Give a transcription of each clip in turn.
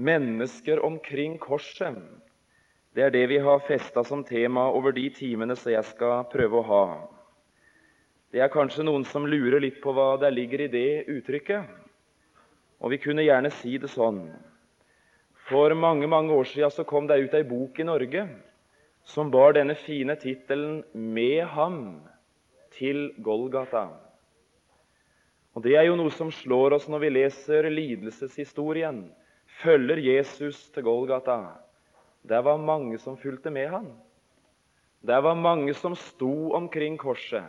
Mennesker omkring korset. Det er det vi har festa som tema over de timene som jeg skal prøve å ha. Det er kanskje noen som lurer litt på hva det ligger i det uttrykket. Og vi kunne gjerne si det sånn. For mange mange år siden så kom det ut ei bok i Norge som bar denne fine tittelen 'Med ham til Golgata'. Og Det er jo noe som slår oss når vi leser lidelseshistorien. Følger Jesus til Golgata. Det var mange som fulgte med han. Det var mange som sto omkring korset.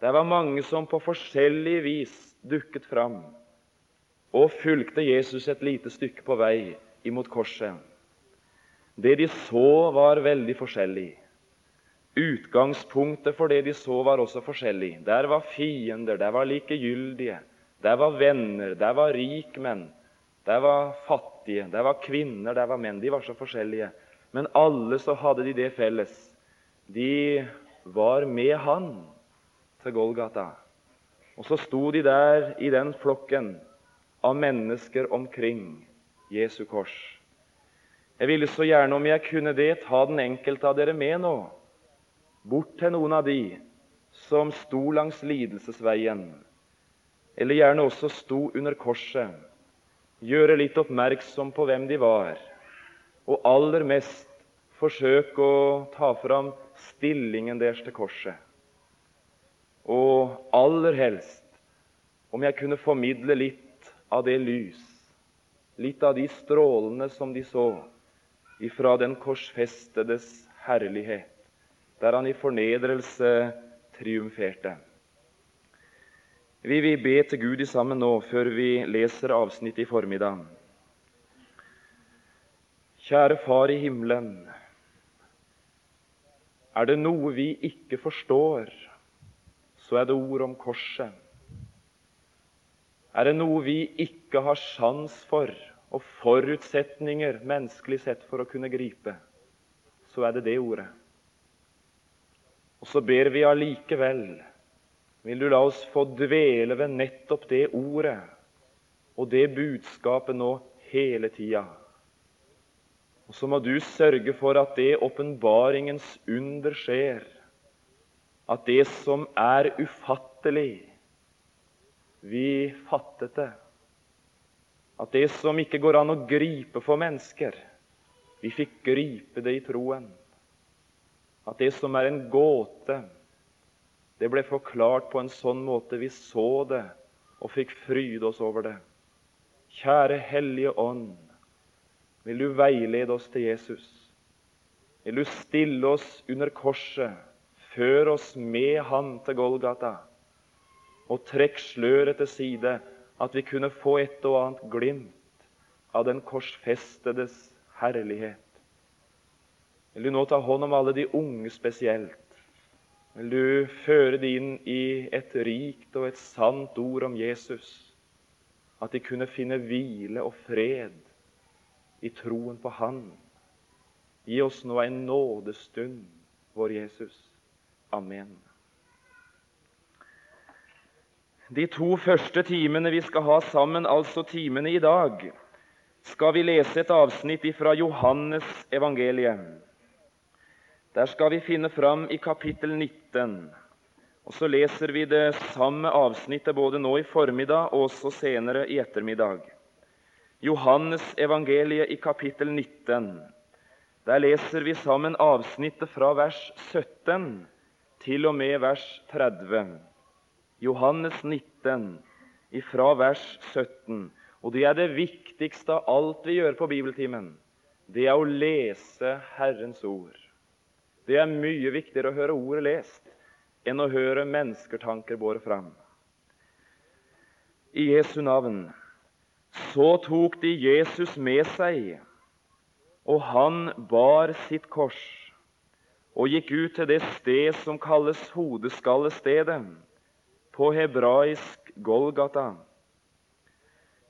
Det var mange som på forskjellig vis dukket fram og fulgte Jesus et lite stykke på vei imot korset. Det de så, var veldig forskjellig. Utgangspunktet for det de så, var også forskjellig. Der var fiender, der var likegyldige, der var venner, der var rikmenn, der var fattige, der var kvinner, der var menn. De var så forskjellige. Men alle så hadde de det felles. De var med Han til Golgata. Og så sto de der i den flokken av mennesker omkring Jesu kors. Jeg ville så gjerne, om jeg kunne det, ta den enkelte av dere med nå, bort til noen av de som sto langs lidelsesveien, eller gjerne også sto under korset, gjøre litt oppmerksom på hvem de var, og aller mest forsøke å ta fram stillingen deres til korset. Og aller helst om jeg kunne formidle litt av det lys, litt av de strålene som de så, ifra den korsfestedes herlighet, der han i fornedrelse triumferte. Vi vil be til Gud i sammen nå, før vi leser avsnittet i formiddag. Kjære Far i himmelen. Er det noe vi ikke forstår, så er det ord om korset. Er det noe vi ikke har sjans for, og forutsetninger menneskelig sett for å kunne gripe, så er det det ordet. Og så ber vi allikevel vil du la oss få dvele ved nettopp det ordet og det budskapet nå hele tida. Og så må du sørge for at det åpenbaringens under skjer, at det som er ufattelig, vi fattet det at det som ikke går an å gripe for mennesker, vi fikk gripe det i troen. At det som er en gåte, det ble forklart på en sånn måte vi så det og fikk fryde oss over det. Kjære Hellige Ånd, vil du veilede oss til Jesus? Vil du stille oss under korset, før oss med ham til Golgata, og trekk sløret til side at vi kunne få et og annet glimt av den korsfestedes herlighet. Vil du nå ta hånd om alle de unge spesielt? Vil du føre det inn i et rikt og et sant ord om Jesus? At de kunne finne hvile og fred i troen på Han. Gi oss nå en nådestund, vår Jesus. Amen. De to første timene vi skal ha sammen, altså timene i dag, skal vi lese et avsnitt fra Johannes evangeliet. Der skal vi finne fram i kapittel 19. Og Så leser vi det samme avsnittet både nå i formiddag og også senere i ettermiddag. Johannes evangeliet i kapittel 19. Der leser vi sammen avsnittet fra vers 17 til og med vers 30. Johannes 19, fra vers 17. Og det er det viktigste av alt vi gjør på bibeltimen. Det er å lese Herrens ord. Det er mye viktigere å høre ordet lest enn å høre menneskertanker båret fram. I Jesu navn. Så tok de Jesus med seg, og han bar sitt kors og gikk ut til det sted som kalles Hodeskallestedet på hebraisk Golgata.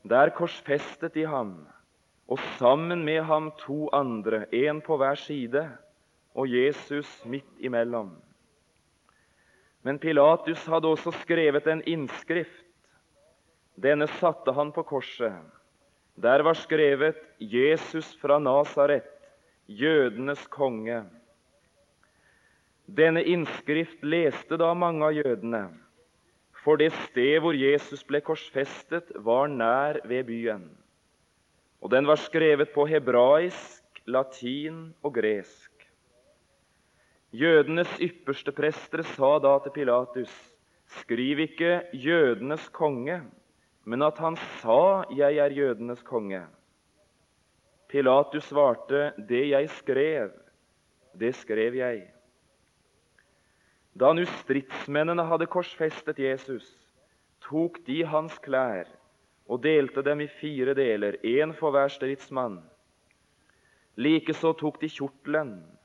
Der korsfestet de ham, og sammen med ham to andre, én på hver side, og Jesus midt imellom. Men Pilatus hadde også skrevet en innskrift. Denne satte han på korset. Der var skrevet 'Jesus fra Nasaret, jødenes konge'. Denne innskrift leste da mange av jødene, for det sted hvor Jesus ble korsfestet, var nær ved byen. Og den var skrevet på hebraisk, latin og gresk. Jødenes ypperste prester sa da til Pilatus.: Skriv ikke 'jødenes konge', men at han sa 'jeg er jødenes konge'. Pilatus svarte, 'Det jeg skrev, det skrev jeg'. Da nu stridsmennene hadde korsfestet Jesus, tok de hans klær og delte dem i fire deler, én for hver stridsmann. Likeså tok de kjortelen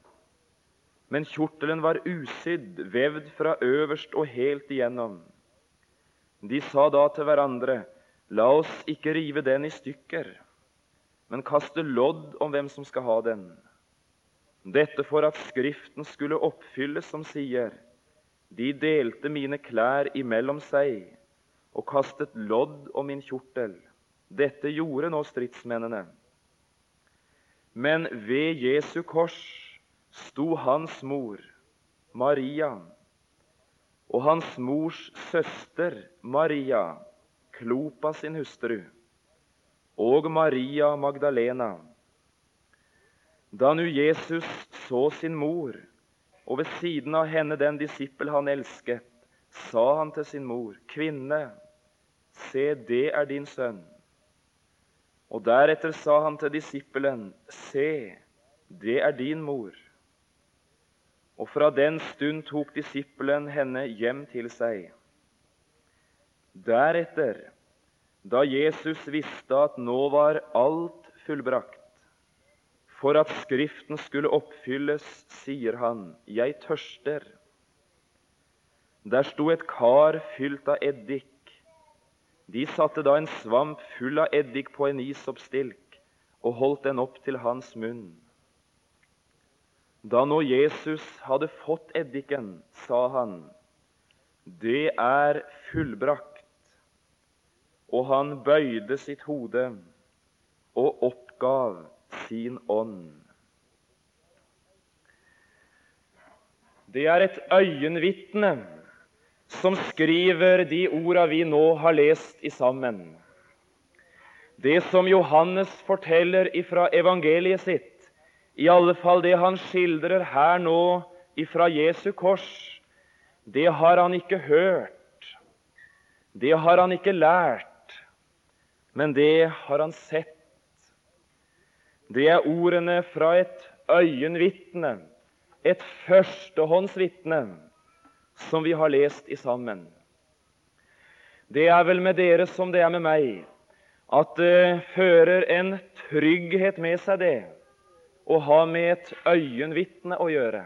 men kjortelen var usydd, vevd fra øverst og helt igjennom. De sa da til hverandre, la oss ikke rive den i stykker, men kaste lodd om hvem som skal ha den. Dette for at Skriften skulle oppfylles, som sier, de delte mine klær imellom seg og kastet lodd om min kjortel. Dette gjorde nå stridsmennene. Men ved Jesu kors sto hans mor, Maria, og hans mors søster, Maria, Klopa sin hustru, og Maria Magdalena. Da nu Jesus så sin mor, og ved siden av henne den disippel han elsket, sa han til sin mor, 'Kvinne, se, det er din sønn.' Og deretter sa han til disippelen, 'Se, det er din mor.' Og fra den stund tok disippelen henne hjem til seg. Deretter, da Jesus visste at nå var alt fullbrakt, for at Skriften skulle oppfylles, sier han, 'Jeg tørster'. Der sto et kar fylt av eddik. De satte da en svamp full av eddik på en isoppstilk og holdt den opp til hans munn. Da nå Jesus hadde fått eddiken, sa han, 'Det er fullbrakt.' Og han bøyde sitt hode og oppgav sin ånd. Det er et øyenvitne som skriver de orda vi nå har lest i sammen. Det som Johannes forteller ifra evangeliet sitt, i alle fall det han skildrer her nå ifra Jesu kors, det har han ikke hørt. Det har han ikke lært, men det har han sett. Det er ordene fra et øyenvitne, et førstehåndsvitne, som vi har lest i sammen. Det er vel med dere som det er med meg, at det fører en trygghet med seg, det å ha med et øyenvitne å gjøre.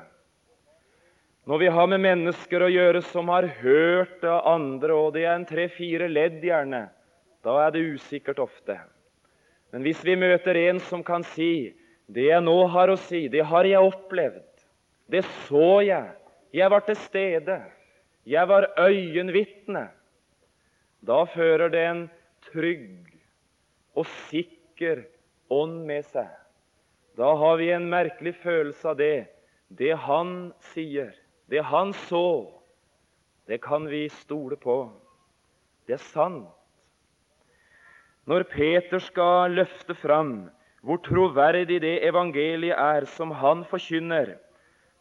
Når vi har med mennesker å gjøre som har hørt av andre, og det er en tre-fire ledd gjerne, da er det usikkert ofte. Men hvis vi møter en som kan si 'Det jeg nå har å si, det har jeg opplevd', 'Det så jeg', 'Jeg var til stede', 'Jeg var øyenvitne', da fører det en trygg og sikker ånd med seg. Da har vi en merkelig følelse av det. Det han sier, det han så, det kan vi stole på. Det er sant. Når Peter skal løfte fram hvor troverdig det evangeliet er som han forkynner,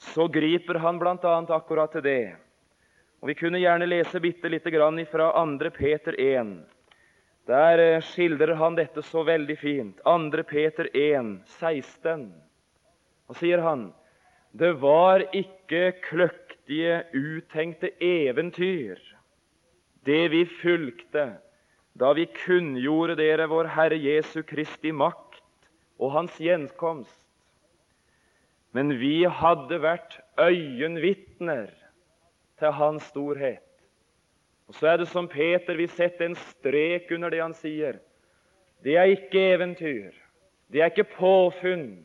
så griper han bl.a. akkurat til det. Og Vi kunne gjerne lese bitte lite grann fra 2. Peter 1. Der eh, skildrer han dette så veldig fint. 2. Peter 1, 16. Og sier han det var ikke kløktige, uttenkte eventyr, det vi fulgte da vi kunngjorde dere vår Herre Jesu Kristi makt og Hans gjenkomst. Men vi hadde vært øyenvitner til Hans storhet. Og Så er det som Peter vil sette en strek under det han sier. Det er ikke eventyr. Det er ikke påfunn.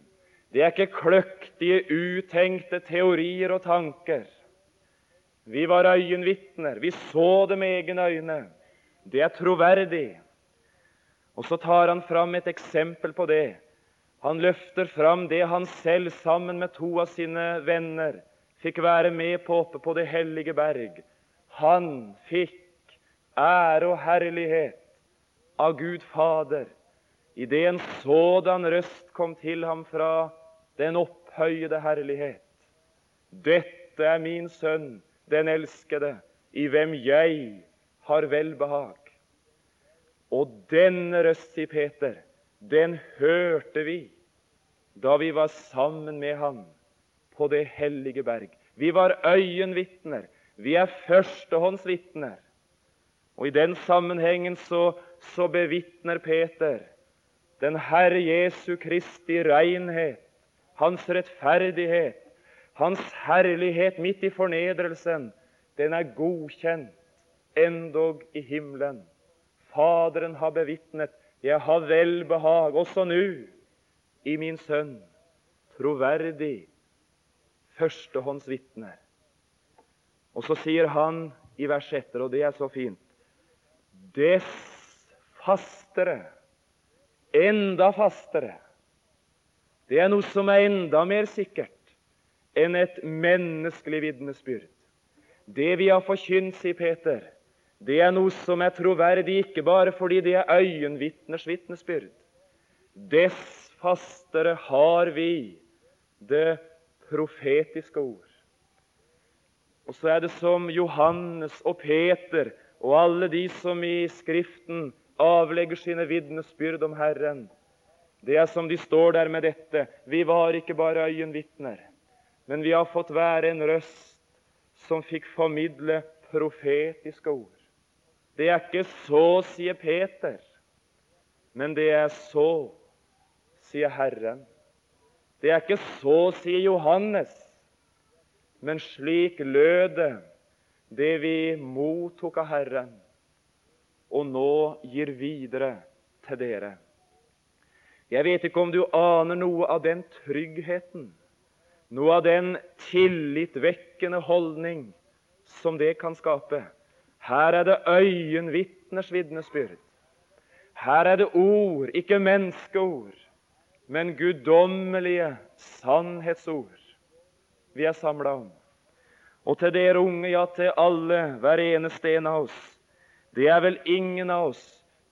Det er ikke kløktige, utenkte teorier og tanker. Vi var øyenvitner. Vi så det med egne øyne. Det er troverdig. Og så tar han fram et eksempel på det. Han løfter fram det han selv sammen med to av sine venner fikk være med på oppe på det hellige berg. Han fikk ære og herlighet av Gud Fader idet en sådan røst kom til ham fra den opphøyede herlighet. Dette er min sønn, den elskede, i hvem jeg har velbehag. Og denne røst, sier Peter, den hørte vi da vi var sammen med ham på det hellige berg. Vi var øyenvitner. Vi er førstehåndsvitner. Og I den sammenhengen så, så bevitner Peter den Herre Jesu Kristi renhet, hans rettferdighet, hans herlighet midt i fornedrelsen. Den er godkjent endog i himmelen. Faderen har bevitnet, jeg har velbehag også nå i min sønn. Troverdig førstehåndsvitne. Og så sier han i vers etter, og det er så fint Dess fastere, enda fastere. Det er noe som er enda mer sikkert enn et menneskelig vitnesbyrd. Det vi har forkynt, sier Peter, det er noe som er troverdig ikke bare fordi det er øyenvitners vitnesbyrd. Dess fastere har vi det profetiske ord. Og så er det som Johannes og Peter og alle de som i Skriften avlegger sine vitnesbyrd om Herren. Det er som de står der med dette. Vi var ikke bare øyenvitner, men vi har fått være en røst som fikk formidle profetiske ord. Det er ikke så, sier Peter, men det er så, sier Herren. Det er ikke så, sier Johannes, men slik lød det, det vi mottok av Herren, og nå gir videre til dere. Jeg vet ikke om du aner noe av den tryggheten, noe av den tillitvekkende holdning som det kan skape. Her er det øyenvitners vitnesbyrd. Her er det ord, ikke menneskeord, men guddommelige sannhetsord vi er samla om. Og til dere unge, ja, til alle, hver eneste en av oss. Det er vel ingen av oss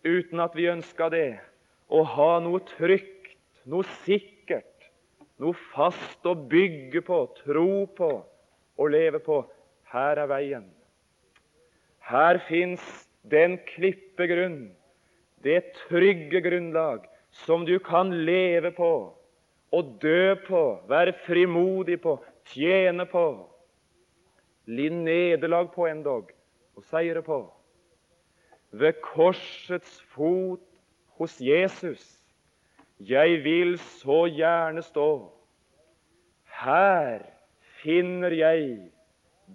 uten at vi ønsker det, å ha noe trygt, noe sikkert, noe fast å bygge på, tro på og leve på. Her er veien. Her fins den klippegrunn, det trygge grunnlag, som du kan leve på og dø på, være frimodig på, tjene på, lide nederlag på endog og seire på. Ved korsets fot hos Jesus. Jeg vil så gjerne stå. Her finner jeg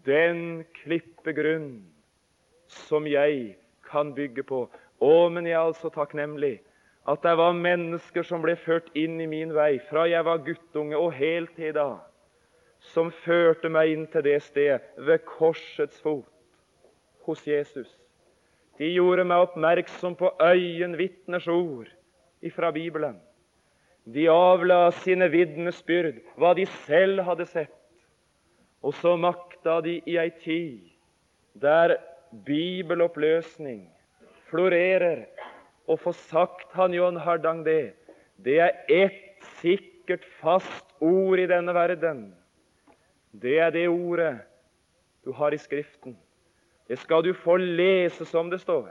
den klippegrunn som jeg kan bygge på. Å, men jeg er altså takknemlig at det var mennesker som ble ført inn i min vei fra jeg var guttunge og helt til da, som førte meg inn til det stedet ved korsets fot hos Jesus. De gjorde meg oppmerksom på øyenvitners ord fra Bibelen. De avla sine vitnesbyrd, hva de selv hadde sett. Og så makta de i ei tid der bibeloppløsning florerer. Og få sagt han John Hardang det, det er ett sikkert, fast ord i denne verden. Det er det ordet du har i Skriften. Det skal du få lese som det står.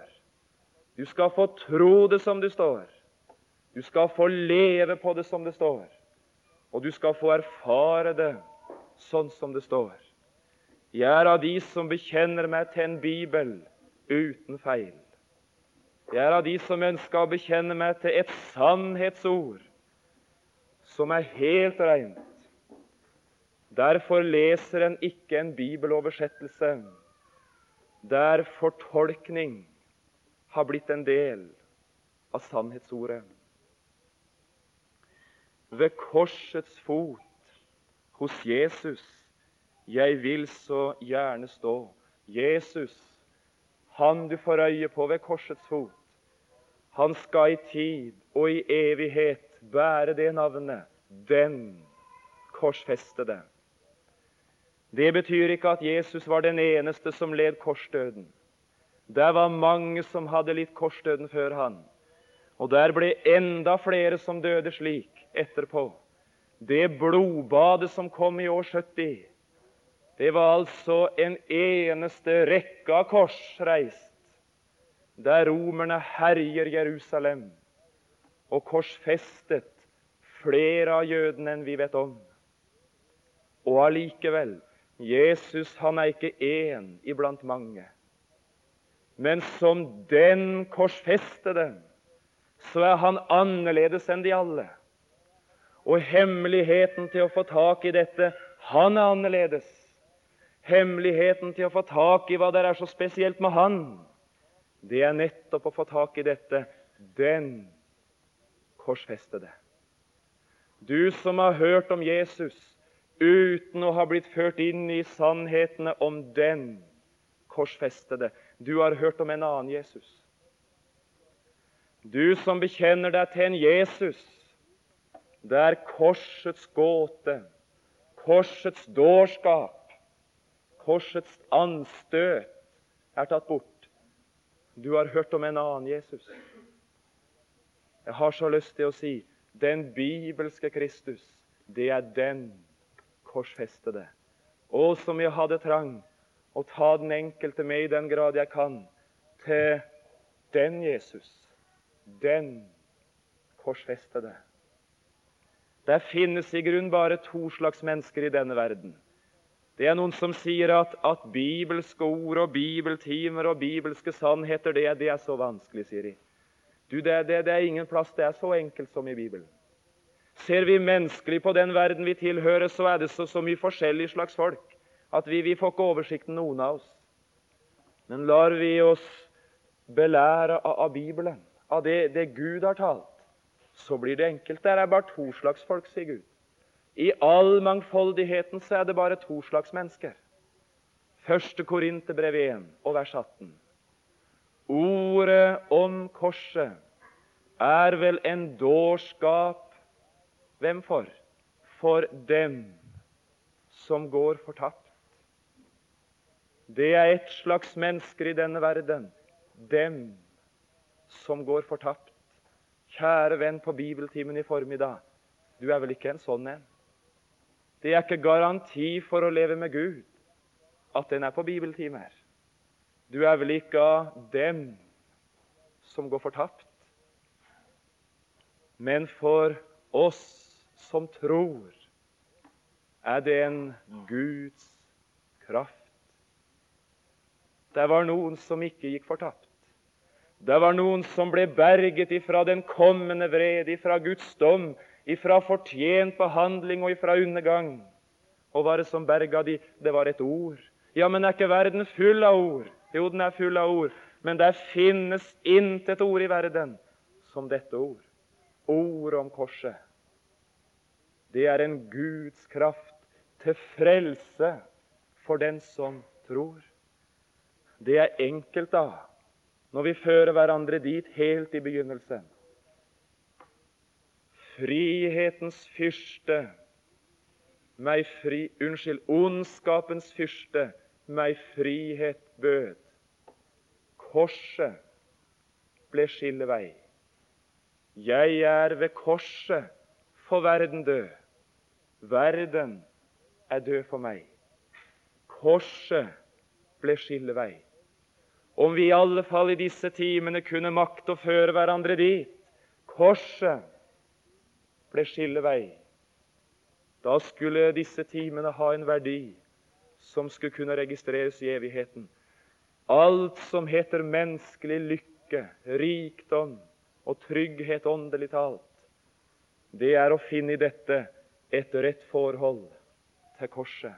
Du skal få tro det som det står. Du skal få leve på det som det står. Og du skal få erfare det sånn som det står. Jeg er av de som bekjenner meg til en bibel uten feil. Jeg er av de som ønsker å bekjenne meg til et sannhetsord som er helt rent. Derfor leser en ikke en bibeloversettelse der fortolkning har blitt en del av sannhetsordet. Ved korsets fot hos Jesus jeg vil så gjerne stå. Jesus, han du får øye på ved korsets fot. Han skal i tid og i evighet bære det navnet, den korsfestede. Det betyr ikke at Jesus var den eneste som led korsdøden. Der var mange som hadde litt korsdøden før han. Og der ble enda flere som døde slik etterpå. Det blodbadet som kom i år 70, det var altså en eneste rekke av kors reist, der romerne herjer Jerusalem og korsfestet flere av jødene enn vi vet om. Og allikevel Jesus han er ikke én iblant mange. Men som den korsfestede så er han annerledes enn de alle. Og hemmeligheten til å få tak i dette han er annerledes. Hemmeligheten til å få tak i hva det er så spesielt med han, det er nettopp å få tak i dette den korsfestede. Du som har hørt om Jesus uten å ha blitt ført inn i sannhetene om den korsfestede. Du har hørt om en annen Jesus. Du som bekjenner deg til en Jesus der korsets gåte, korsets dårskap, korsets anstøt er tatt bort. Du har hørt om en annen Jesus. Jeg har så lyst til å si den bibelske Kristus, det er den korsfestede. Å, som jeg hadde trang å ta den enkelte med i den grad jeg kan, til den Jesus den korsfestede. Det finnes i grunn bare to slags mennesker i denne verden. Det er noen som sier at, at bibelske ord og bibeltimer og bibelske sannheter det, det er så vanskelig, sier de. Du, det, det, det er ingen plass det er så enkelt som i Bibelen. Ser vi menneskelig på den verden vi tilhører, så er det så, så mye forskjellig slags folk at vi, vi får ikke oversikten, noen av oss. Men lar vi oss belære av, av Bibelen, av det, det Gud har talt, så blir det enkelt. Det er bare to slags folk, sier Gud. I all mangfoldigheten så er det bare to slags mennesker. Første Korinterbrev 1 og vers 18. Ordet om korset er vel en dårskap Hvem for? For dem som går fortapt. Det er et slags mennesker i denne verden. Dem som går fortapt. Kjære venn på bibeltimen i formiddag, du er vel ikke en sånn en? Det er ikke garanti for å leve med Gud at den er på bibeltimer. Du er vel ikke av dem som går fortapt. Men for oss som tror, er det en Guds kraft. Det var noen som ikke gikk fortapt. Det var noen som ble berget ifra den kommende vred, ifra Guds dom, ifra fortjent behandling og ifra undergang. Og hva det som berga de? Det var et ord. Ja, men er ikke verden full av ord? Jo, den er full av ord. Men det finnes intet ord i verden som dette ord. Ordet om korset. Det er en Guds kraft til frelse for den som tror. Det er enkelt, da når vi fører hverandre dit helt i begynnelsen. Frihetens fyrste, meg fri Unnskyld, ondskapens fyrste, meg frihet bød. Korset ble skillevei. Jeg er ved korset for verden død. Verden er død for meg. Korset ble skillevei. Om vi i alle fall i disse timene kunne makte å føre hverandre dit. Korset ble skillevei. Da skulle disse timene ha en verdi som skulle kunne registreres i evigheten. Alt som heter menneskelig lykke, rikdom og trygghet åndelig talt, det er å finne i dette et rett forhold til korset.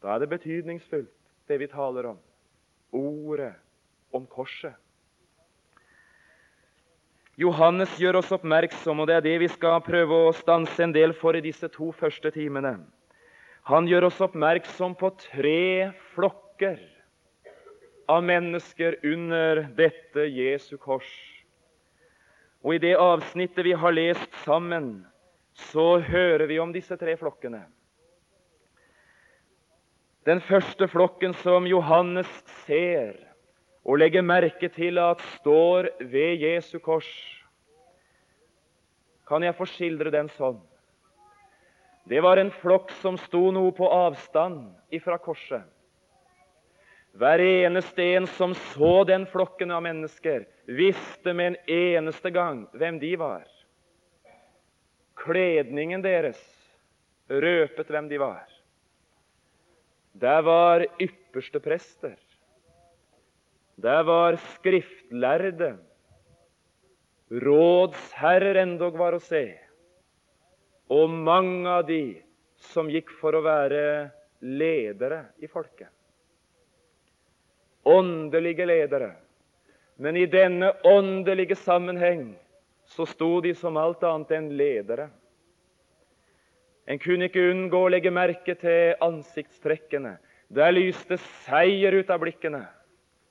Da er det betydningsfullt, det vi taler om ordet om korset. Johannes gjør oss oppmerksom, og det er det vi skal prøve å stanse en del for i disse to første timene. Han gjør oss oppmerksom på tre flokker av mennesker under dette Jesu kors. Og I det avsnittet vi har lest sammen, så hører vi om disse tre flokkene. Den første flokken som Johannes ser og legger merke til at står ved Jesu kors, kan jeg få skildre den sånn. Det var en flokk som sto noe på avstand ifra korset. Hver eneste en som så den flokken av mennesker, visste med en eneste gang hvem de var. Kledningen deres røpet hvem de var. Der var ypperste prester. Der var skriftlærde. Rådsherrer endog var å se. Og mange av de som gikk for å være ledere i folket. Åndelige ledere. Men i denne åndelige sammenheng så sto de som alt annet enn ledere. En kunne ikke unngå å legge merke til ansiktstrekkene. Der lyste seier ut av blikkene.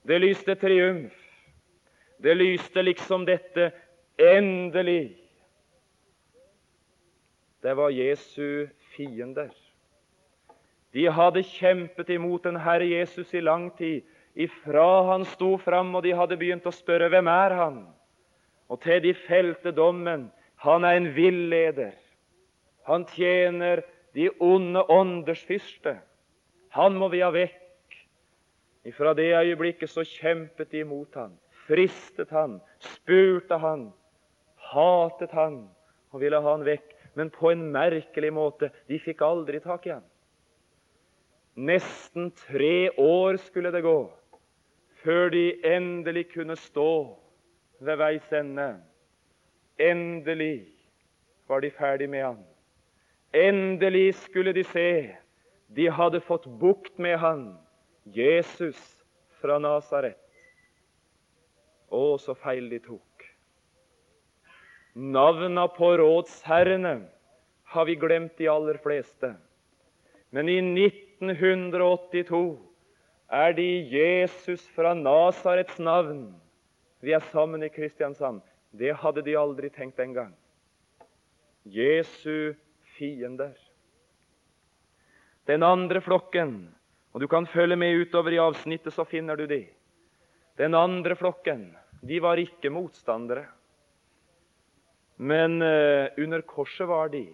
Det lyste triumf. Det lyste liksom dette endelig. Det var Jesu fiender. De hadde kjempet imot den Herre Jesus i lang tid, ifra han sto fram, og de hadde begynt å spørre hvem er han? Og de felte dommen han er en villeder. Han tjener de onde ånders fyrste. Han må vi ha vekk. Fra det øyeblikket så kjempet de imot han, fristet han, spurte han, hatet han og ville ha han vekk. Men på en merkelig måte. De fikk aldri tak i han. Nesten tre år skulle det gå før de endelig kunne stå ved veis ende. Endelig var de ferdig med han. Endelig skulle de se de hadde fått bukt med han, Jesus fra Nasaret. Å, så feil de tok. Navna på rådsherrene har vi glemt, de aller fleste. Men i 1982 er det Jesus fra Nasarets navn vi er sammen i Kristiansand. Det hadde de aldri tenkt engang. Jesu fiender. Den andre flokken, og du kan følge med utover i avsnittet, så finner du de. Den andre flokken, de var ikke motstandere. Men uh, under korset var de.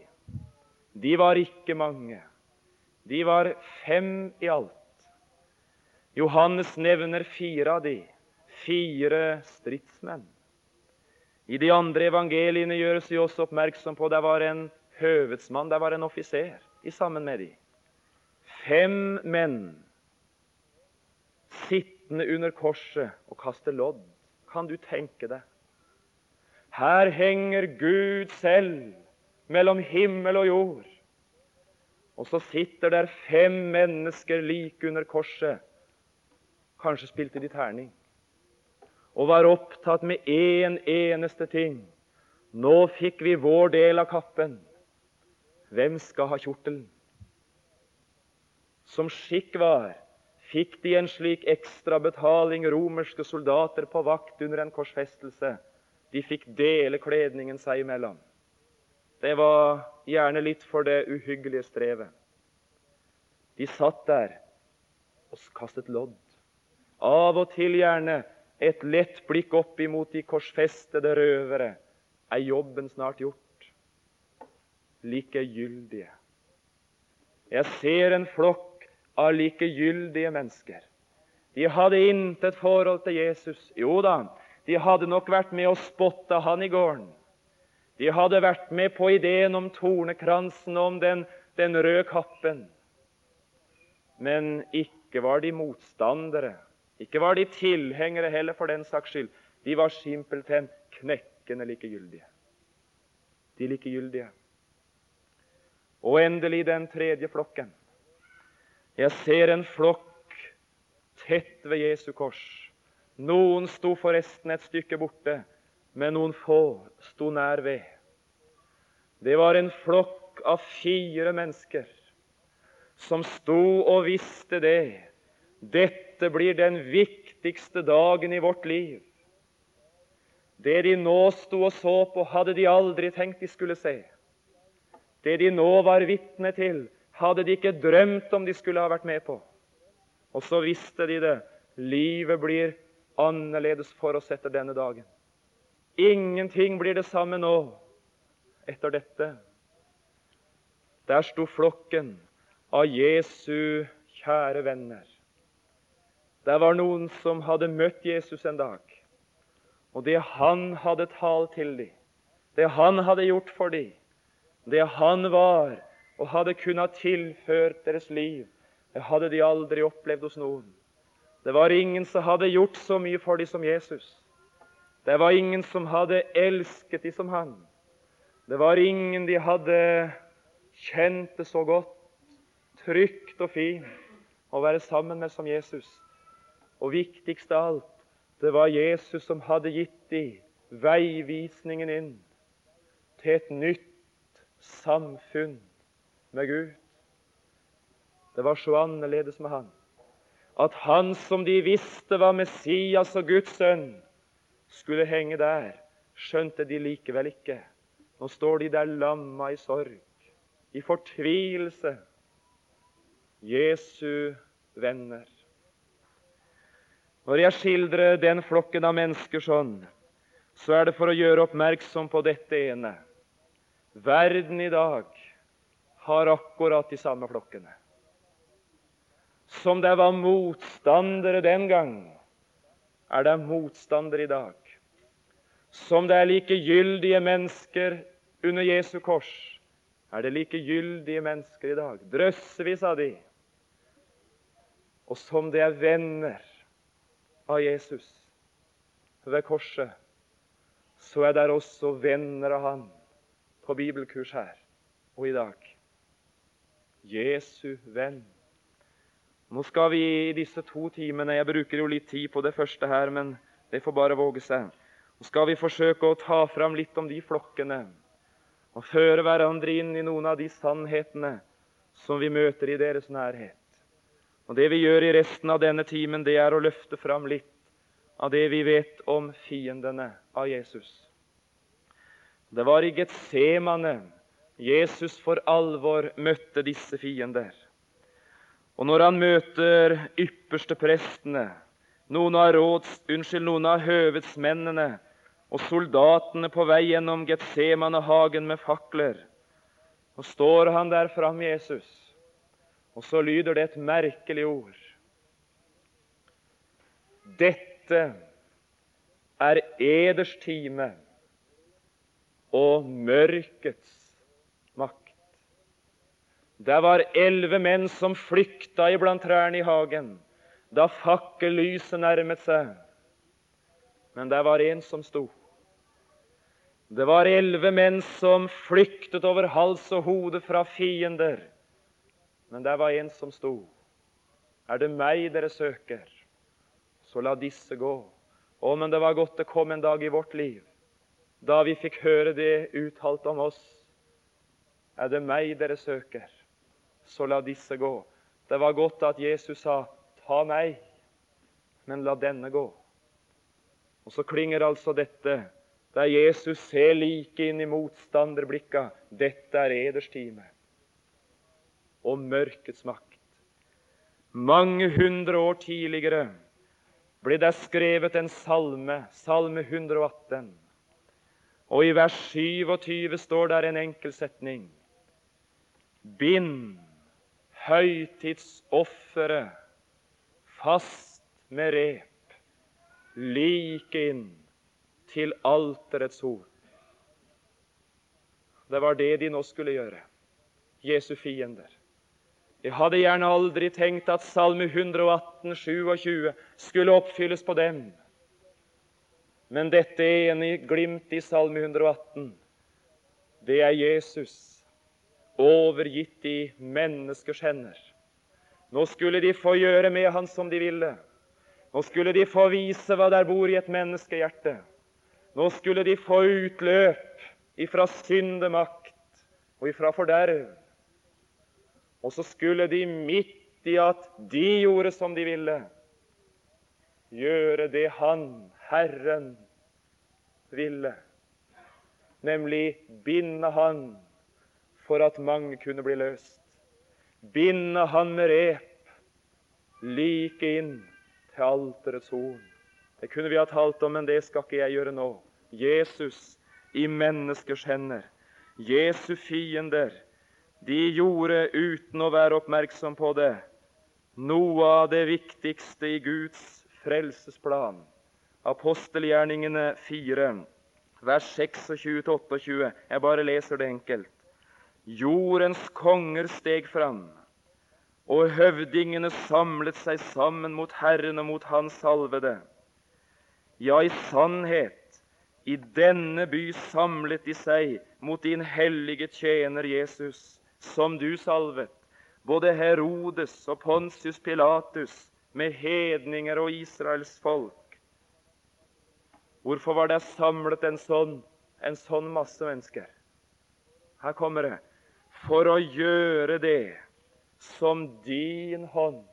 De var ikke mange. De var fem i alt. Johannes nevner fire av de, fire stridsmenn. I de andre evangeliene gjøres vi også oppmerksom på at det var en høvedsmann, det var en offiser i sammen med de. Fem menn sittende under korset og kaste lodd. Kan du tenke deg? Her henger Gud selv mellom himmel og jord. Og så sitter der fem mennesker like under korset. Kanskje spilte de terning. Og var opptatt med én en eneste ting. Nå fikk vi vår del av kappen. Hvem skal ha kjortelen? Som skikk var, fikk de en slik ekstra betaling, romerske soldater på vakt under en korsfestelse. De fikk dele kledningen seg imellom. Det var gjerne litt for det uhyggelige strevet. De satt der og kastet lodd. Av og til gjerne et lett blikk opp imot de korsfestede røvere. Er jobben snart gjort? likegyldige. Jeg ser en flokk av likegyldige mennesker. De hadde intet forhold til Jesus. Jo da, de hadde nok vært med og spotta han i gården. De hadde vært med på ideen om tornekransen og om den, den røde kappen. Men ikke var de motstandere. Ikke var de tilhengere heller, for den saks skyld. De var simpelthen knekkende likegyldige. De likegyldige. Og endelig den tredje flokken. Jeg ser en flokk tett ved Jesu kors. Noen sto forresten et stykke borte, men noen få sto nær ved. Det var en flokk av fire mennesker som sto og visste det. Dette dette blir den viktigste dagen i vårt liv. Det de nå sto og så på, hadde de aldri tenkt de skulle se. Det de nå var vitne til, hadde de ikke drømt om de skulle ha vært med på. Og så visste de det. Livet blir annerledes for oss etter denne dagen. Ingenting blir det samme nå etter dette. Der sto flokken av Jesu kjære venner. Det var noen som hadde møtt Jesus en dag. Og det han hadde talt til dem, det han hadde gjort for dem, det han var og hadde kunnet tilført deres liv, det hadde de aldri opplevd hos noen. Det var ingen som hadde gjort så mye for dem som Jesus. Det var ingen som hadde elsket dem som han. Det var ingen de hadde kjent det så godt, trygt og fint å være sammen med som Jesus. Og viktigst av alt, det var Jesus som hadde gitt dem veivisningen inn til et nytt samfunn med Gud. Det var så annerledes med han. At han som de visste var Messias og Guds sønn, skulle henge der, skjønte de likevel ikke. Nå står de der lamma i sorg, i fortvilelse. Jesu venner. Når jeg skildrer den flokken av mennesker sånn, så er det for å gjøre oppmerksom på dette ene. Verden i dag har akkurat de samme flokkene. Som det var motstandere den gang, er det motstandere i dag. Som det er likegyldige mennesker under Jesu kors, er det likegyldige mennesker i dag. Drøssevis av de. Og som det er venner av Jesus ved korset, så er det også venner av han på bibelkurs her og i dag. Jesu venn. Nå skal vi i disse to timene Jeg bruker jo litt tid på det første her, men det får bare våge seg. Nå skal vi forsøke å ta fram litt om de flokkene og føre hverandre inn i noen av de sannhetene som vi møter i deres nærhet. Og Det vi gjør i resten av denne timen, det er å løfte fram litt av det vi vet om fiendene av Jesus. Det var i Getsemane Jesus for alvor møtte disse fiender. Og når han møter ypperste prestene, noen av, råds, unnskyld, noen av høvedsmennene og soldatene på vei gjennom Getsemane-hagen med fakler, og står han der fram Jesus og så lyder det et merkelig ord. Dette er eders time og mørkets makt. Det var elleve menn som flykta iblant trærne i hagen da fakkellyset nærmet seg. Men det var en som sto. Det var elleve menn som flyktet over hals og hode fra fiender men der var en som sto. Er det meg dere søker, så la disse gå. Å, men det var godt det kom en dag i vårt liv da vi fikk høre det uttalt om oss. Er det meg dere søker, så la disse gå. Det var godt at Jesus sa, 'Ta meg, men la denne gå'. Og så klinger altså dette der Jesus ser like inn i motstanderblikka. Dette er eders time og mørkets makt. Mange hundre år tidligere ble det skrevet en salme, salme 118. Og i vers 27 står der en enkel setning. Bind høytidsofferet fast med rep, like inn til alterets hod. Det var det de nå skulle gjøre, Jesu fiender. Jeg hadde gjerne aldri tenkt at Salme 118, 27 skulle oppfylles på dem. Men dette ene glimt i Salme 118, det er Jesus overgitt i menneskers hender. Nå skulle de få gjøre med han som de ville. Nå skulle de få vise hva der bor i et menneskehjerte. Nå skulle de få utløp ifra syndemakt og ifra forderv. Og så skulle de midt i at de gjorde som de ville, gjøre det Han, Herren, ville, nemlig binde Han for at mange kunne bli løst. Binde Han med rep like inn til alterets horn. Det kunne vi ha talt om, men det skal ikke jeg gjøre nå. Jesus i menneskers hender. Jesu fiender, de gjorde uten å være oppmerksom på det noe av det viktigste i Guds frelsesplan. Apostelgjerningene 4, vers 26-28. Jeg bare leser det enkelt. Jordens konger steg fram, og høvdingene samlet seg sammen mot Herren og mot Hans salvede. Ja, i sannhet, i denne by samlet de seg mot din hellige tjener Jesus, som du salvet, både Herodes og Pontius Pilatus, med hedninger og Israels folk. Hvorfor var det samlet en sånn, en sånn masse mennesker? Her kommer det. For å gjøre det som din hånd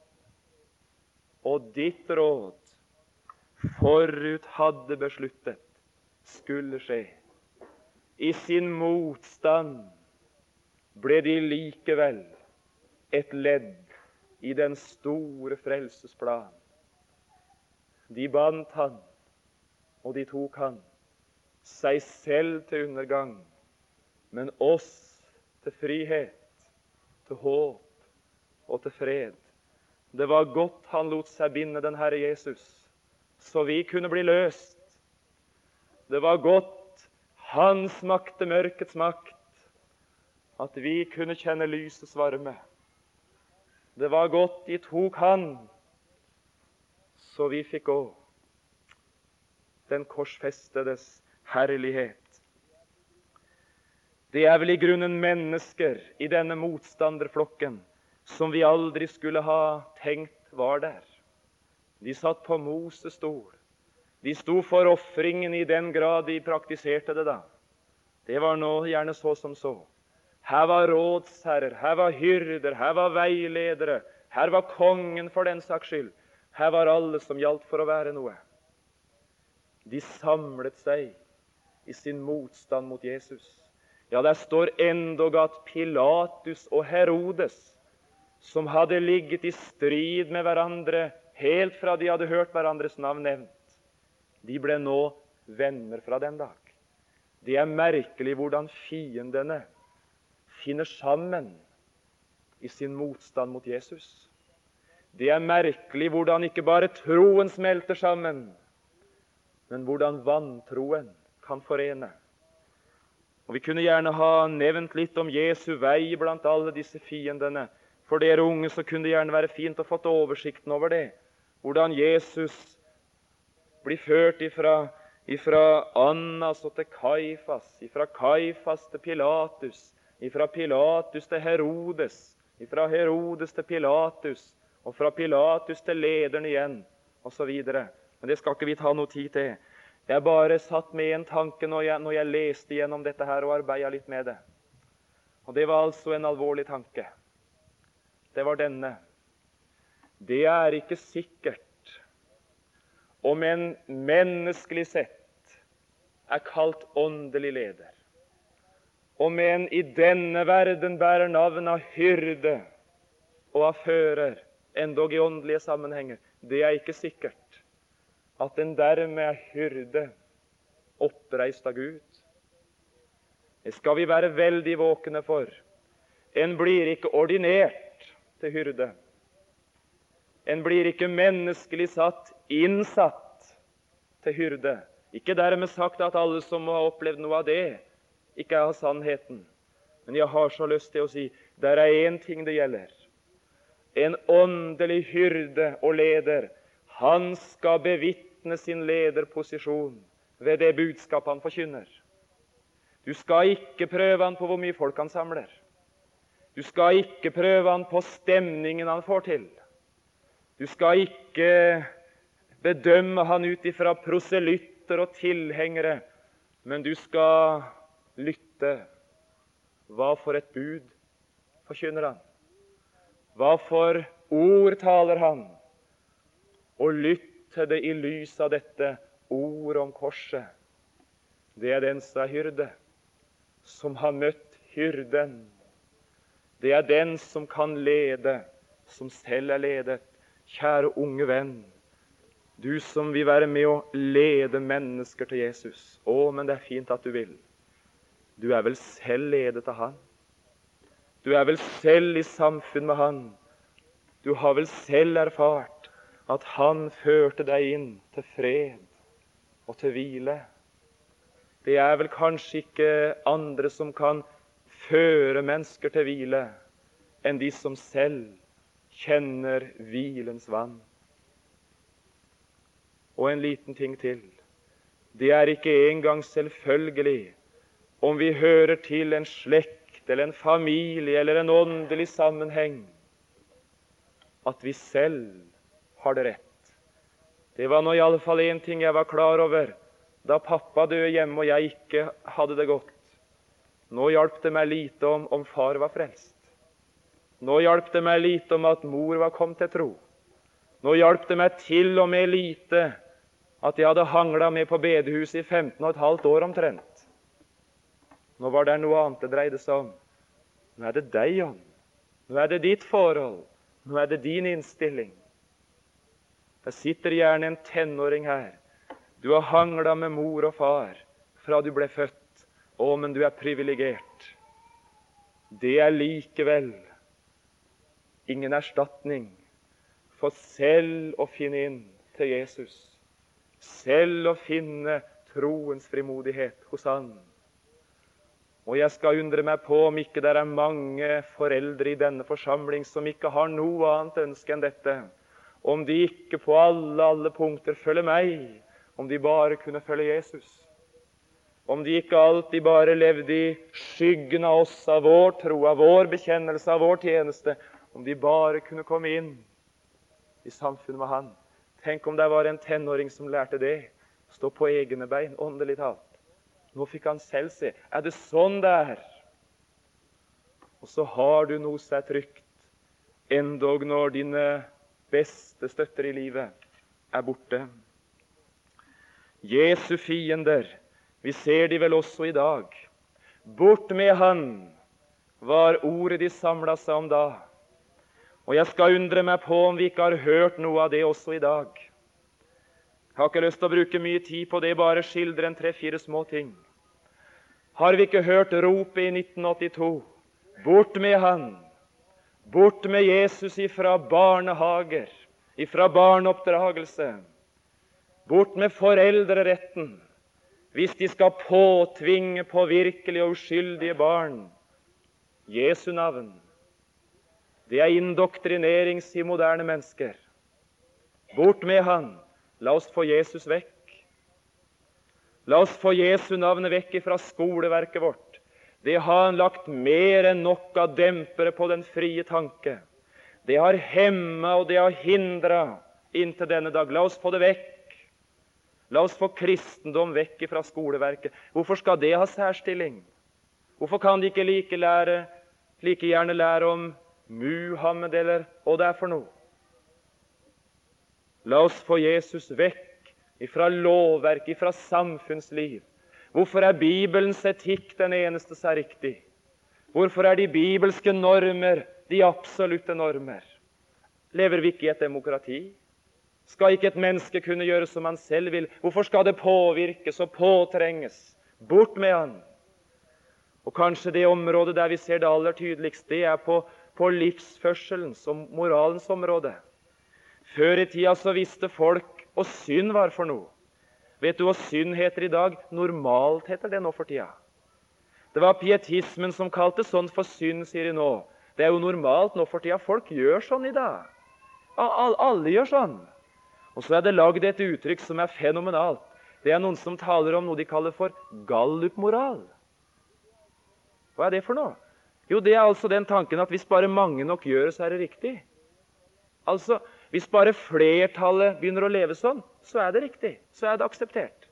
og ditt råd forut hadde besluttet skulle skje. I sin motstand ble de likevel et ledd i den store frelsesplan. De bandt han, og de tok han, seg selv til undergang, men oss til frihet, til håp og til fred. Det var godt han lot seg binde, den Herre Jesus, så vi kunne bli løst. Det var godt han smakte mørkets makt, at vi kunne kjenne lysets varme. Det var godt de tok han, så vi fikk gå. Den korsfestedes herlighet. Det er vel i grunnen mennesker i denne motstanderflokken som vi aldri skulle ha tenkt var der. De satt på Moses stol. De sto for ofringen i den grad de praktiserte det da. Det var nå gjerne så som så. Her var rådsherrer, her var hyrder, her var veiledere, her var kongen for den saks skyld. Her var alle som gjaldt for å være noe. De samlet seg i sin motstand mot Jesus. Ja, der står endog at Pilatus og Herodes, som hadde ligget i strid med hverandre helt fra de hadde hørt hverandres navn nevnt, de ble nå venner fra den dag. Det er merkelig hvordan fiendene finner sammen i sin motstand mot Jesus. Det er merkelig hvordan ikke bare troen smelter sammen, men hvordan vantroen kan forene. Og Vi kunne gjerne ha nevnt litt om Jesu vei blant alle disse fiendene. For dere unge så kunne det gjerne være fint å få oversikten over det. Hvordan Jesus blir ført ifra, ifra Annas og til Kaifas, ifra Kaifas til Pilatus, fra Pilatus til Herodes, ifra Herodes til Pilatus, og fra Pilatus til lederen igjen, osv. Men det skal ikke vi ta noe tid til. Jeg bare satt med en tanke når jeg, når jeg leste gjennom dette her og arbeida litt med det. Og det var altså en alvorlig tanke. Det var denne. Det er ikke sikkert om en menneskelig sett er kalt åndelig leder om en i denne verden bærer navn av hyrde og av fører, endog i åndelige sammenhenger, det er ikke sikkert at en dermed er hyrde oppreist av Gud. Det skal vi være veldig våkne for. En blir ikke ordinert til hyrde. En blir ikke menneskelig satt innsatt til hyrde. Ikke dermed sagt at alle som har opplevd noe av det, ikke jeg har sannheten. Men jeg har så lyst til å si der er én ting det gjelder. En åndelig hyrde og leder, han skal bevitne sin lederposisjon ved det budskap han forkynner. Du skal ikke prøve han på hvor mye folk han samler. Du skal ikke prøve han på stemningen han får til. Du skal ikke bedømme han ut ifra proselytter og tilhengere, men du skal lytte. Hva for et bud forkynner han? Hva for ord taler han? Og lytt til det i lys av dette ord om korset. Det er den som er hyrde, som har møtt hyrden. Det er den som kan lede, som selv er ledet. Kjære unge venn, du som vil være med å lede mennesker til Jesus. Å, men det er fint at du vil. Du er vel selv ledet av Han? Du er vel selv i samfunn med Han? Du har vel selv erfart at Han førte deg inn til fred og til hvile? Det er vel kanskje ikke andre som kan føre mennesker til hvile, enn de som selv kjenner hvilens vann. Og en liten ting til. Det er ikke engang selvfølgelig om vi hører til en slekt eller en familie eller en åndelig sammenheng, at vi selv har det rett. Det var nå iallfall én ting jeg var klar over da pappa døde hjemme og jeg ikke hadde det godt. Nå hjalp det meg lite om, om far var frelst. Nå hjalp det meg lite om at mor var kommet til tro. Nå hjalp det meg til og med lite at jeg hadde hangla med på bedehuset i 15 15,5 år omtrent. Nå var det noe annet det dreide seg om. Nå er det deg, Jan. Nå er det ditt forhold. Nå er det din innstilling. Det sitter gjerne en tenåring her. Du har hangla med mor og far fra du ble født. Å, men du er privilegert. Det er likevel ingen erstatning for selv å finne inn til Jesus. Selv å finne troens frimodighet hos Han. Og jeg skal undre meg på om ikke det er mange foreldre i denne forsamling som ikke har noe annet ønske enn dette. Om de ikke på alle, alle punkter følger meg, om de bare kunne følge Jesus. Om de ikke alltid bare levde i skyggen av oss, av vår tro, av vår bekjennelse, av vår tjeneste. Om de bare kunne komme inn i samfunnet med Han. Tenk om det var en tenåring som lærte det. Stå på egne bein, åndelig talt. Nå fikk han selv se. Er det sånn det er? Og så har du noe er trygt, endog når dine beste støtter i livet er borte. Jesu fiender, vi ser de vel også i dag. Bort med Han, var ordet de samla seg om da. Og jeg skal undre meg på om vi ikke har hørt noe av det også i dag. Jeg har ikke lyst til å bruke mye tid på det, bare skildre en tre-fire små ting. Har vi ikke hørt ropet i 1982 Bort med han! Bort med Jesus ifra barnehager, ifra barneoppdragelse. Bort med foreldreretten hvis de skal påtvinge på virkelige og uskyldige barn Jesu navn. Det er indoktrinering, sier moderne mennesker. Bort med han! La oss få Jesus vekk. La oss få Jesu navnet vekk fra skoleverket vårt. Det har han lagt mer enn nok av dempere på den frie tanke. Det har hemma og det har hindra inntil denne dag. La oss få det vekk. La oss få kristendom vekk fra skoleverket. Hvorfor skal det ha særstilling? Hvorfor kan de ikke like, lære, like gjerne lære om Muhammed eller hva det er for noe? La oss få Jesus vekk ifra lovverk, ifra samfunnsliv. Hvorfor er Bibelens etikk den eneste som er riktig? Hvorfor er de bibelske normer de absolutte normer? Lever vi ikke i et demokrati? Skal ikke et menneske kunne gjøre som han selv vil? Hvorfor skal det påvirkes og påtrenges? Bort med han! Og Kanskje det området der vi ser det aller tydeligst, det er på, på livsførselens og moralens område. Før i tida så visste folk hva synd var for noe. Vet du hva synd heter i dag? Normalt heter det nå for tida. Det var pietismen som kalte sånt for synd, sier de nå. Det er jo normalt nå for tida. Folk gjør sånn i dag. Alle gjør sånn. Og så er det lagd et uttrykk som er fenomenalt. Det er noen som taler om noe de kaller for gallup-moral. Hva er det for noe? Jo, det er altså den tanken at hvis bare mange nok gjør så er det riktig. Altså, hvis bare flertallet begynner å leve sånn, så er det riktig. Så er det akseptert.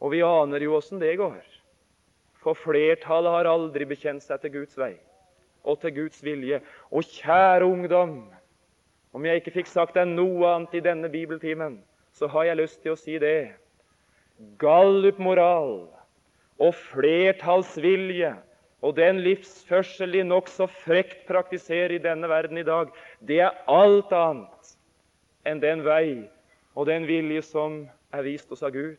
Og vi aner jo åssen det går. For flertallet har aldri bekjent seg til Guds vei og til Guds vilje. Og kjære ungdom, Om jeg ikke fikk sagt deg noe annet i denne bibeltimen, så har jeg lyst til å si det. Gallup-moral og flertallsvilje og den livsførsel de nokså frekt praktiserer i denne verden i dag, det er alt annet enn den vei og den vilje som er vist oss av Gud.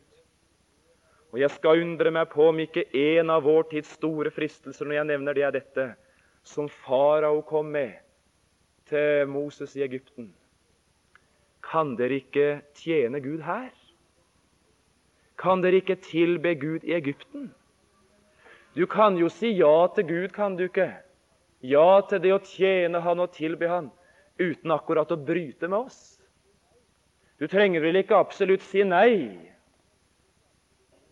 Og Jeg skal undre meg på om ikke en av vår tids store fristelser når jeg nevner det, er dette som farao kom med til Moses i Egypten. Kan dere ikke tjene Gud her? Kan dere ikke tilbe Gud i Egypten? Du kan jo si ja til Gud, kan du ikke? Ja til det å tjene Han og tilbe Han uten akkurat å bryte med oss. Du trenger vel ikke absolutt si nei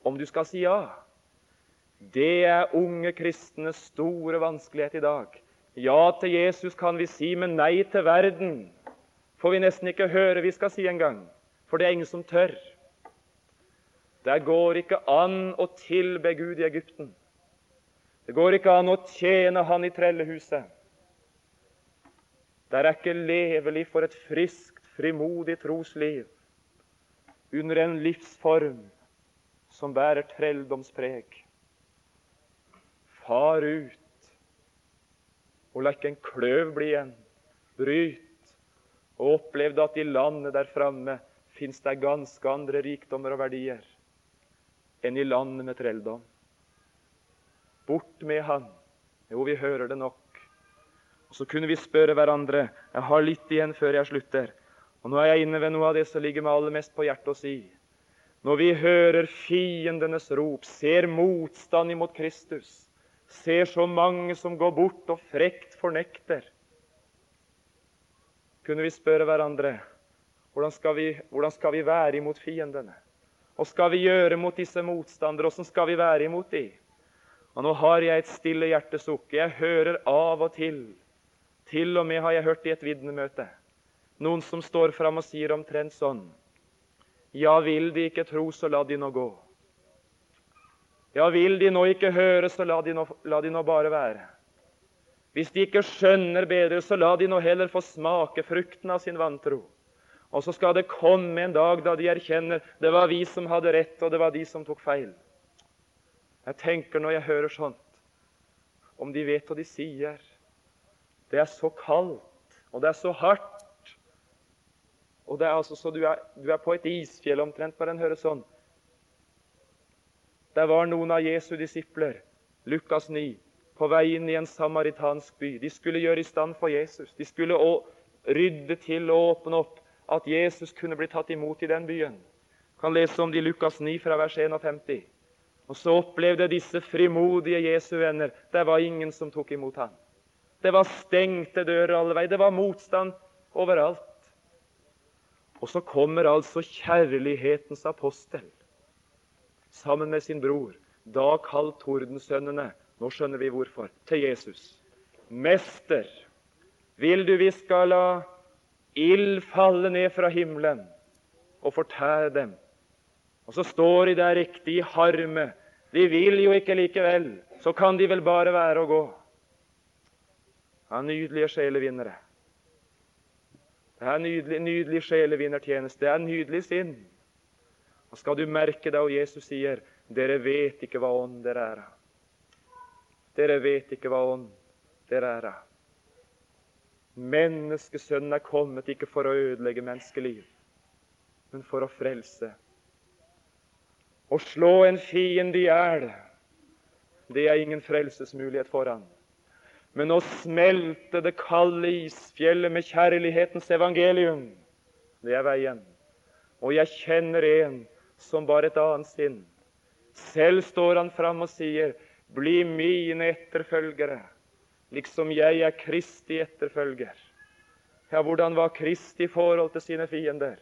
om du skal si ja. Det er unge kristnes store vanskelighet i dag. Ja til Jesus kan vi si, men nei til verden får vi nesten ikke høre vi skal si engang. For det er ingen som tør. Der går ikke an å tilbe Gud i Egypten. Det går ikke an å tjene Han i trellehuset. Der er ikke levelig for et friskt, frimodig trosliv under en livsform som bærer trelldomspreg. Far ut, og la ikke en kløv bli igjen. Bryt, og opplev at i landet der framme fins det ganske andre rikdommer og verdier enn i landet med trelldom. Bort med han. Jo, vi hører det nok. Og Så kunne vi spørre hverandre Jeg har litt igjen før jeg slutter. Og Nå er jeg inne ved noe av det som ligger meg aller mest på hjertet å si. Når vi hører fiendenes rop, ser motstand imot Kristus, ser så mange som går bort og frekt fornekter, kunne vi spørre hverandre hvordan skal vi, hvordan skal vi være imot fiendene? Hva skal vi gjøre mot disse motstandere? Hvordan skal vi være imot dem? Og nå har jeg et stille hjertesukk. Jeg hører av og til, til og med har jeg hørt i et vitnemøte, noen som står fram og sier omtrent sånn Ja, vil de ikke tro, så la de nå gå. Ja, vil de nå ikke høre, så la de nå, la de nå bare være. Hvis de ikke skjønner bedre, så la de nå heller få smake frukten av sin vantro. Og så skal det komme en dag da de erkjenner det var vi som hadde rett, og det var de som tok feil. Jeg tenker når jeg hører sånt, om de vet hva de sier. Det er så kaldt, og det er så hardt. Og det er altså så du er, du er på et isfjell omtrent bare en hører sånn. Der var noen av Jesu disipler, Lukas 9, på vei inn i en samaritansk by. De skulle gjøre i stand for Jesus. De skulle rydde til og åpne opp at Jesus kunne bli tatt imot i den byen. Kan lese om det i Lukas 9 fra vers 51. Og så opplevde disse frimodige Jesu venner det var ingen som tok imot ham. Det var stengte dører alle veier. Det var motstand overalt. Og så kommer altså kjærlighetens apostel sammen med sin bror, da kalt Tordensønnene, nå skjønner vi hvorfor, til Jesus. Mester, vil du vi skal la ild falle ned fra himmelen og fortære dem og så står de der riktig i harme. De vil jo ikke likevel. Så kan de vel bare være og gå. Ja, nydelige sjelevinnere. Det er nydelig, nydelig sjelevinnertjeneste. Det er nydelig sinn. Og skal du merke det, og Jesus sier, dere vet ikke hva ånd dere er. Dere vet ikke hva ånd dere er. Menneskesønnen er kommet ikke for å ødelegge menneskeliv, men for å frelse. Å slå en fiende i hjel, det er ingen frelsesmulighet for han. Men å smelte det kalde isfjellet med kjærlighetens evangelium, det er veien. Og jeg kjenner en som bare et annet sinn. Selv står han fram og sier, 'Bli mine etterfølgere, liksom jeg er Kristi etterfølger'. Ja, hvordan var Kristi forhold til sine fiender?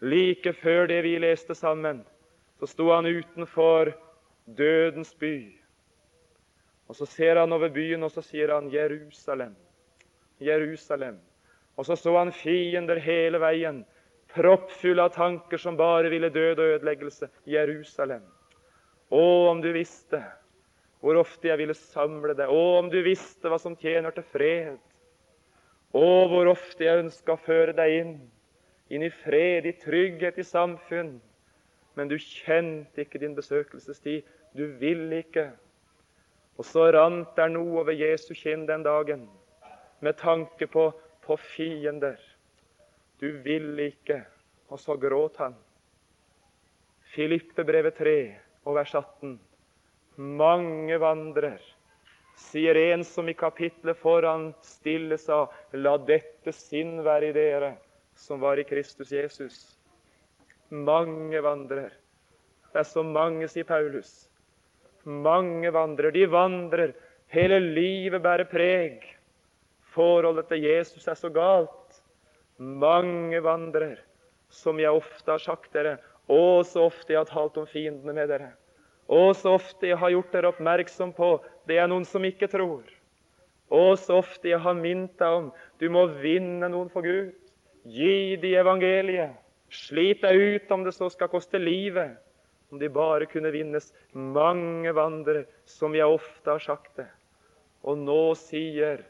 Like før det vi leste sammen, så sto han utenfor dødens by. Og Så ser han over byen, og så sier han 'Jerusalem', Jerusalem. Og så så han fiender hele veien, proppfulle av tanker som bare ville død og ødeleggelse. Jerusalem. Å, om du visste hvor ofte jeg ville samle deg. Å, om du visste hva som tjener til fred. Å, hvor ofte jeg ønska å føre deg inn, inn i fred, i trygghet, i samfunn. Men du kjente ikke din besøkelsestid. Du vil ikke. Og så rant der noe over Jesu kinn den dagen med tanke på, på fiender. Du vil ikke. Og så gråt han. Filippe-brevet 3 og vers 18. Mange vandrer, sier en som i kapitlet foran stille sa, la dette sinn være i dere som var i Kristus Jesus. Mange vandrer. Det er så mange, sier Paulus. Mange vandrer. De vandrer. Hele livet bærer preg. Forholdet til Jesus er så galt. Mange vandrer, som jeg ofte har sagt dere. Å, så ofte jeg har talt om fiendene med dere. Å, så ofte jeg har gjort dere oppmerksom på det er noen som ikke tror. Å, så ofte jeg har minnet deg om du må vinne noen for Gud. Gi de evangeliet. Slit deg ut om det så skal koste livet. Om de bare kunne vinnes. Mange vandre som jeg ofte har sagt det. Og nå sier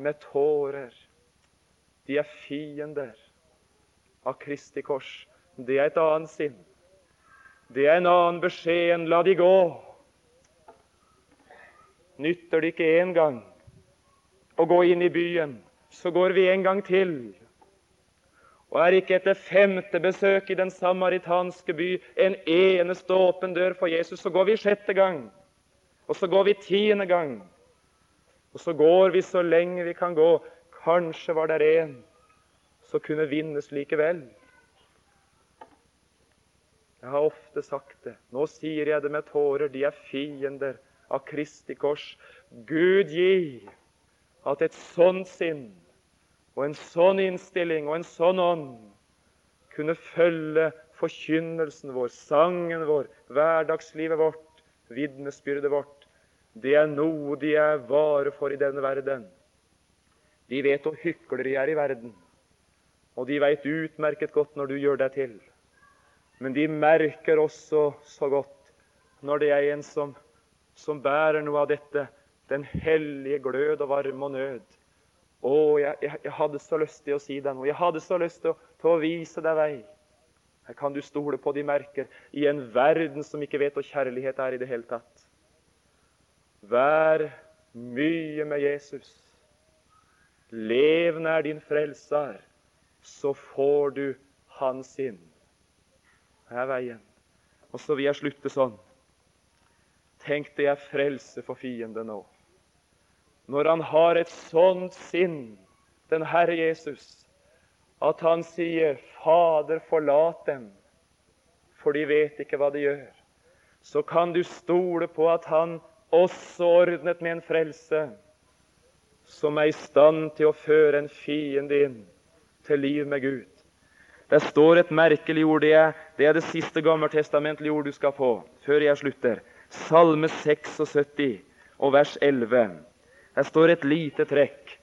med tårer de er fiender av Kristi kors. Det er et annet sinn. Det er en annen beskjed enn 'la de gå'. Nytter det ikke én gang å gå inn i byen, så går vi en gang til. Og er ikke etter femte besøk i den samaritanske by en eneste åpen dør for Jesus, så går vi sjette gang. Og så går vi tiende gang. Og så går vi så lenge vi kan gå. Kanskje var det en som kunne vinnes likevel. Jeg har ofte sagt det. Nå sier jeg det med tårer. De er fiender av Kristi kors. Gud gi at et sånt sinn og en sånn innstilling og en sånn ånd kunne følge forkynnelsen vår, sangen vår, hverdagslivet vårt, vitnesbyrdet vårt. Det er noe de er vare for i denne verden. De vet hvor hykleri er i verden, og de veit utmerket godt når du gjør deg til. Men de merker også så godt når det er en som, som bærer noe av dette, den hellige glød og varme og nød. Å, jeg, jeg, jeg, hadde så lyst til å si deg noe. Jeg hadde så lyst til å, til å vise deg vei. Her kan du stole på de merker i en verden som ikke vet hva kjærlighet er i det hele tatt. Vær mye med Jesus. Lev nær din frelser, så får du hans sinn er veien. Og så vil jeg slutte sånn. Tenk deg er frelse for fienden nå. Når han har et sånt sinn, den Herre Jesus, at han sier 'Fader, forlat dem', for de vet ikke hva de gjør, så kan du stole på at han også ordnet med en frelse som er i stand til å føre en fiende inn til liv med Gud. Det står et merkelig ord. Det er det, er det siste gammeltestamentlige ord du skal få før jeg slutter. Salme 76 og vers 11. Der står et lite trekk.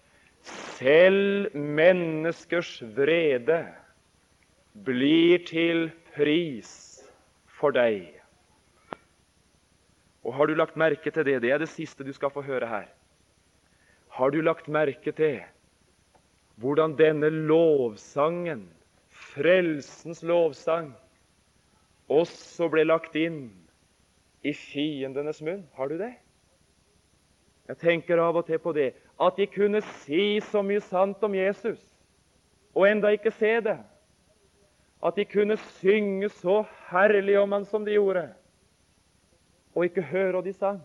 Selv menneskers vrede blir til pris for deg. Og Har du lagt merke til det? Det er det siste du skal få høre her. Har du lagt merke til hvordan denne lovsangen frelsens lovsang også ble lagt inn i fiendenes munn. Har du det? Jeg tenker av og til på det. At de kunne si så mye sant om Jesus, og enda ikke se det. At de kunne synge så herlig om han som de gjorde, og ikke høre hva de sang.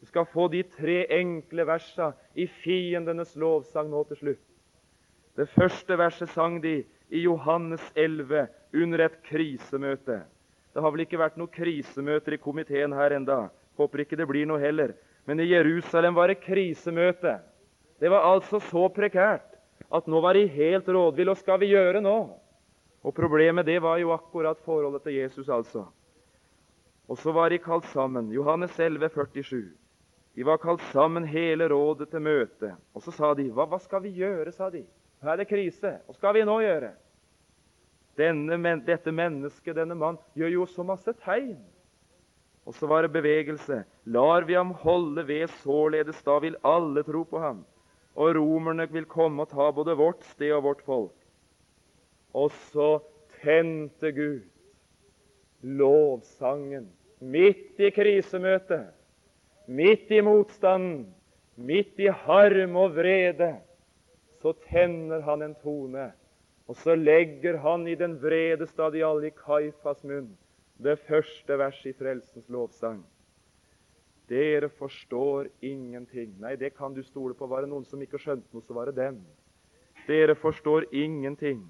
Du skal få de tre enkle versa i fiendenes lovsang nå til slutt. Det første verset sang de i Johannes 11 under et krisemøte. Det har vel ikke vært noen krisemøter i komiteen her enda. Håper ikke det blir noe heller. Men i Jerusalem var det krisemøte. Det var altså så prekært at nå var de helt rådville. Hva skal vi gjøre nå? Og Problemet det var jo akkurat forholdet til Jesus, altså. Og så var de kalt sammen. Johannes 11, 47. De var kalt sammen hele rådet til møte. Og så sa de, hva, hva skal vi gjøre? sa de. Her er det krise. Hva skal vi nå gjøre? Denne, dette mennesket, denne mann, gjør jo så masse tegn. Og så var det bevegelse. Lar vi ham holde ved således, da vil alle tro på ham. og romerne vil komme og ta både vårt sted og vårt folk. Og så tente Gud lovsangen midt i krisemøtet, midt i motstanden, midt i harm og vrede. Så tenner han en tone, og så legger han i den vredeste av de alle i Kaifas munn det første verset i frelsens lovsang. Dere forstår ingenting. Nei, det kan du stole på. Var det noen som ikke skjønte noe, så var det dem. Dere forstår ingenting.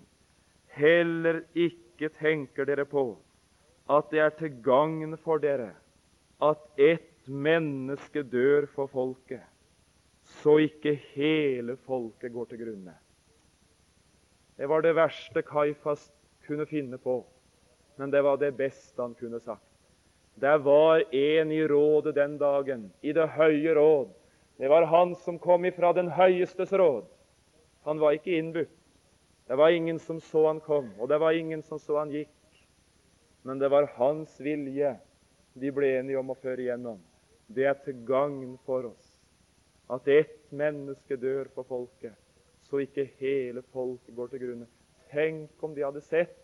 Heller ikke tenker dere på at det er til gagn for dere at ett menneske dør for folket, så ikke hele folket går til grunne. Det var det verste Kaifas kunne finne på, men det var det beste han kunne sagt. Det var en i rådet den dagen, i det høye råd. Det var han som kom ifra den høyestes råd. Han var ikke innbudt. Det var ingen som så han kom, og det var ingen som så han gikk. Men det var hans vilje de ble enige om å føre igjennom. Det er til gagn for oss at ett menneske dør for folket, så ikke hele folket går til grunne. Tenk om de hadde sett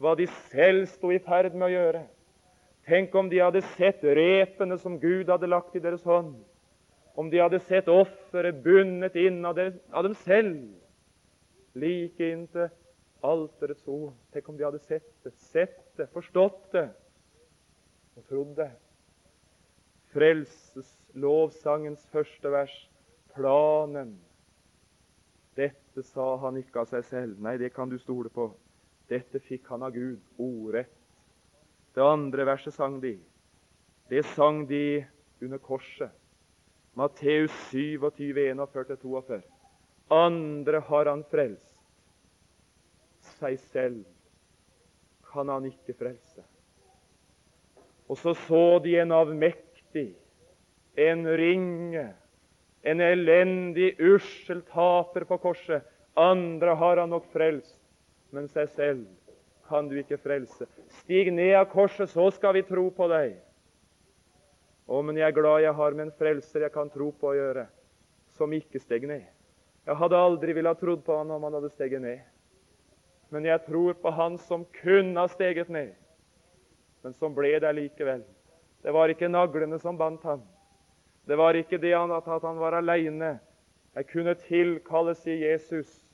hva de selv sto i ferd med å gjøre. Tenk om de hadde sett repene som Gud hadde lagt i deres hånd. Om de hadde sett offeret bundet inn av, dem selv, like inntil alterets ord. Tenk om de hadde sett det, sett det, forstått det og trodd det. Frelseslovsangens første vers, planen. Dette sa han ikke av seg selv. Nei, det kan du stole på. Dette fikk han av Gud, ordrett. Det andre verset sang de. Det sang de under korset. Matteus 27, 41-42. Andre har han frelst seg selv kan han ikke frelse. Og så så de en avmektig, en ringe, en elendig, ussel taper på korset. Andre har han nok frelst, men seg selv kan du ikke frelse. Stig ned av korset, så skal vi tro på deg. Å, men jeg er glad jeg har med en frelser jeg kan tro på å gjøre, som ikke steg ned. Jeg hadde aldri villet ha trodd på han om han hadde steget ned. Men jeg tror på Han som kunne ha steget ned, men som ble der likevel. Det var ikke naglene som bandt ham. Det var ikke det at han var aleine. Jeg kunne tilkalle, i Jesus.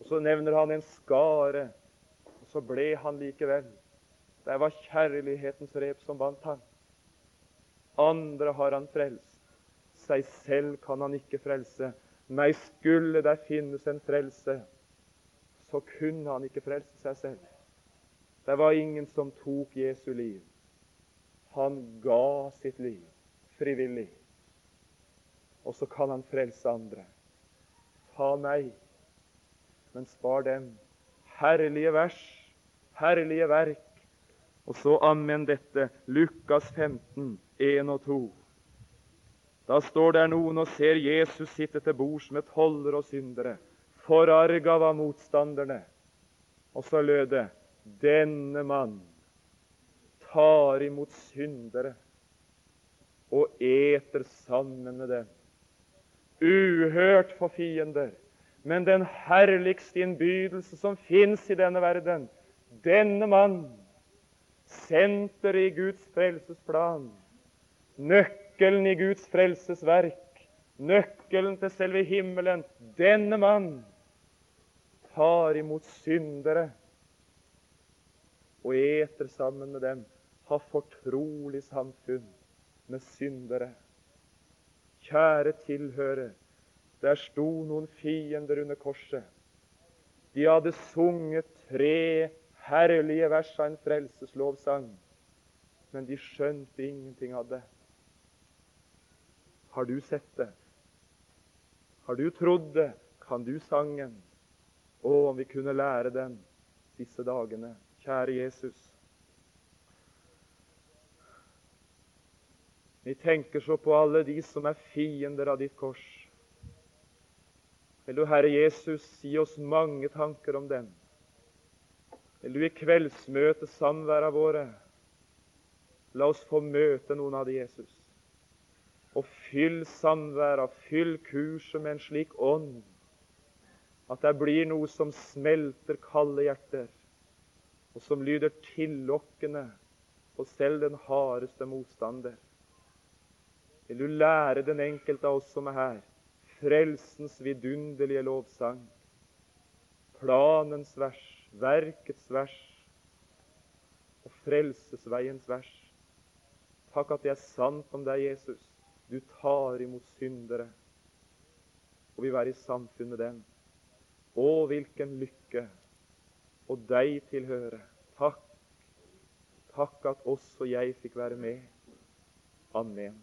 Og så nevner han en skare. Og så ble han likevel. Det var kjærlighetens rep som bandt ham. Andre har han frelst. Seg selv kan han ikke frelse. Nei, skulle der finnes en frelse, så kunne han ikke frelse seg selv. Det var ingen som tok Jesu liv. Han ga sitt liv frivillig. Og så kan han frelse andre. Ta meg, men spar dem. Herlige vers, herlige verk. Og så amen dette, Lukas 15, 1 og 2. Da står der noen og ser Jesus sitte til bords med toller og syndere forarga var motstanderne. Og så lød det denne mann tar imot syndere og eter sammen med dem. Uhørt for fiender, men den herligste innbydelse som fins i denne verden. Denne mann, senter i Guds frelsesplan, nøkkelen i Guds frelsesverk, nøkkelen til selve himmelen. Denne mann tar imot syndere og eter sammen med dem, har fortrolig samfunn med syndere. Kjære tilhøre, der sto noen fiender under korset. De hadde sunget tre herlige vers av en frelseslovsang, men de skjønte ingenting av det. Har du sett det? Har du trodd det? Kan du sangen? Å, om vi kunne lære den disse dagene. Kjære Jesus. Vi tenker så på alle de som er fiender av ditt kors. Vil du, Herre Jesus, si oss mange tanker om den. Vil du i kveldsmøtet samværa våre la oss få møte noen av de, Jesus. Og fyll samværa, fyll kurset med en slik ånd at det blir noe som smelter kalde hjerter, og som lyder tillokkende på selv den hardeste motstander. Vil du lære den enkelte av oss som er her, frelsens vidunderlige lovsang, planens vers, verkets vers og frelsesveiens vers. Takk at det er sant om deg, Jesus. Du tar imot syndere og vil være i samfunn med dem. Å, hvilken lykke Og deg tilhøre. Takk, takk at også jeg fikk være med. Amen.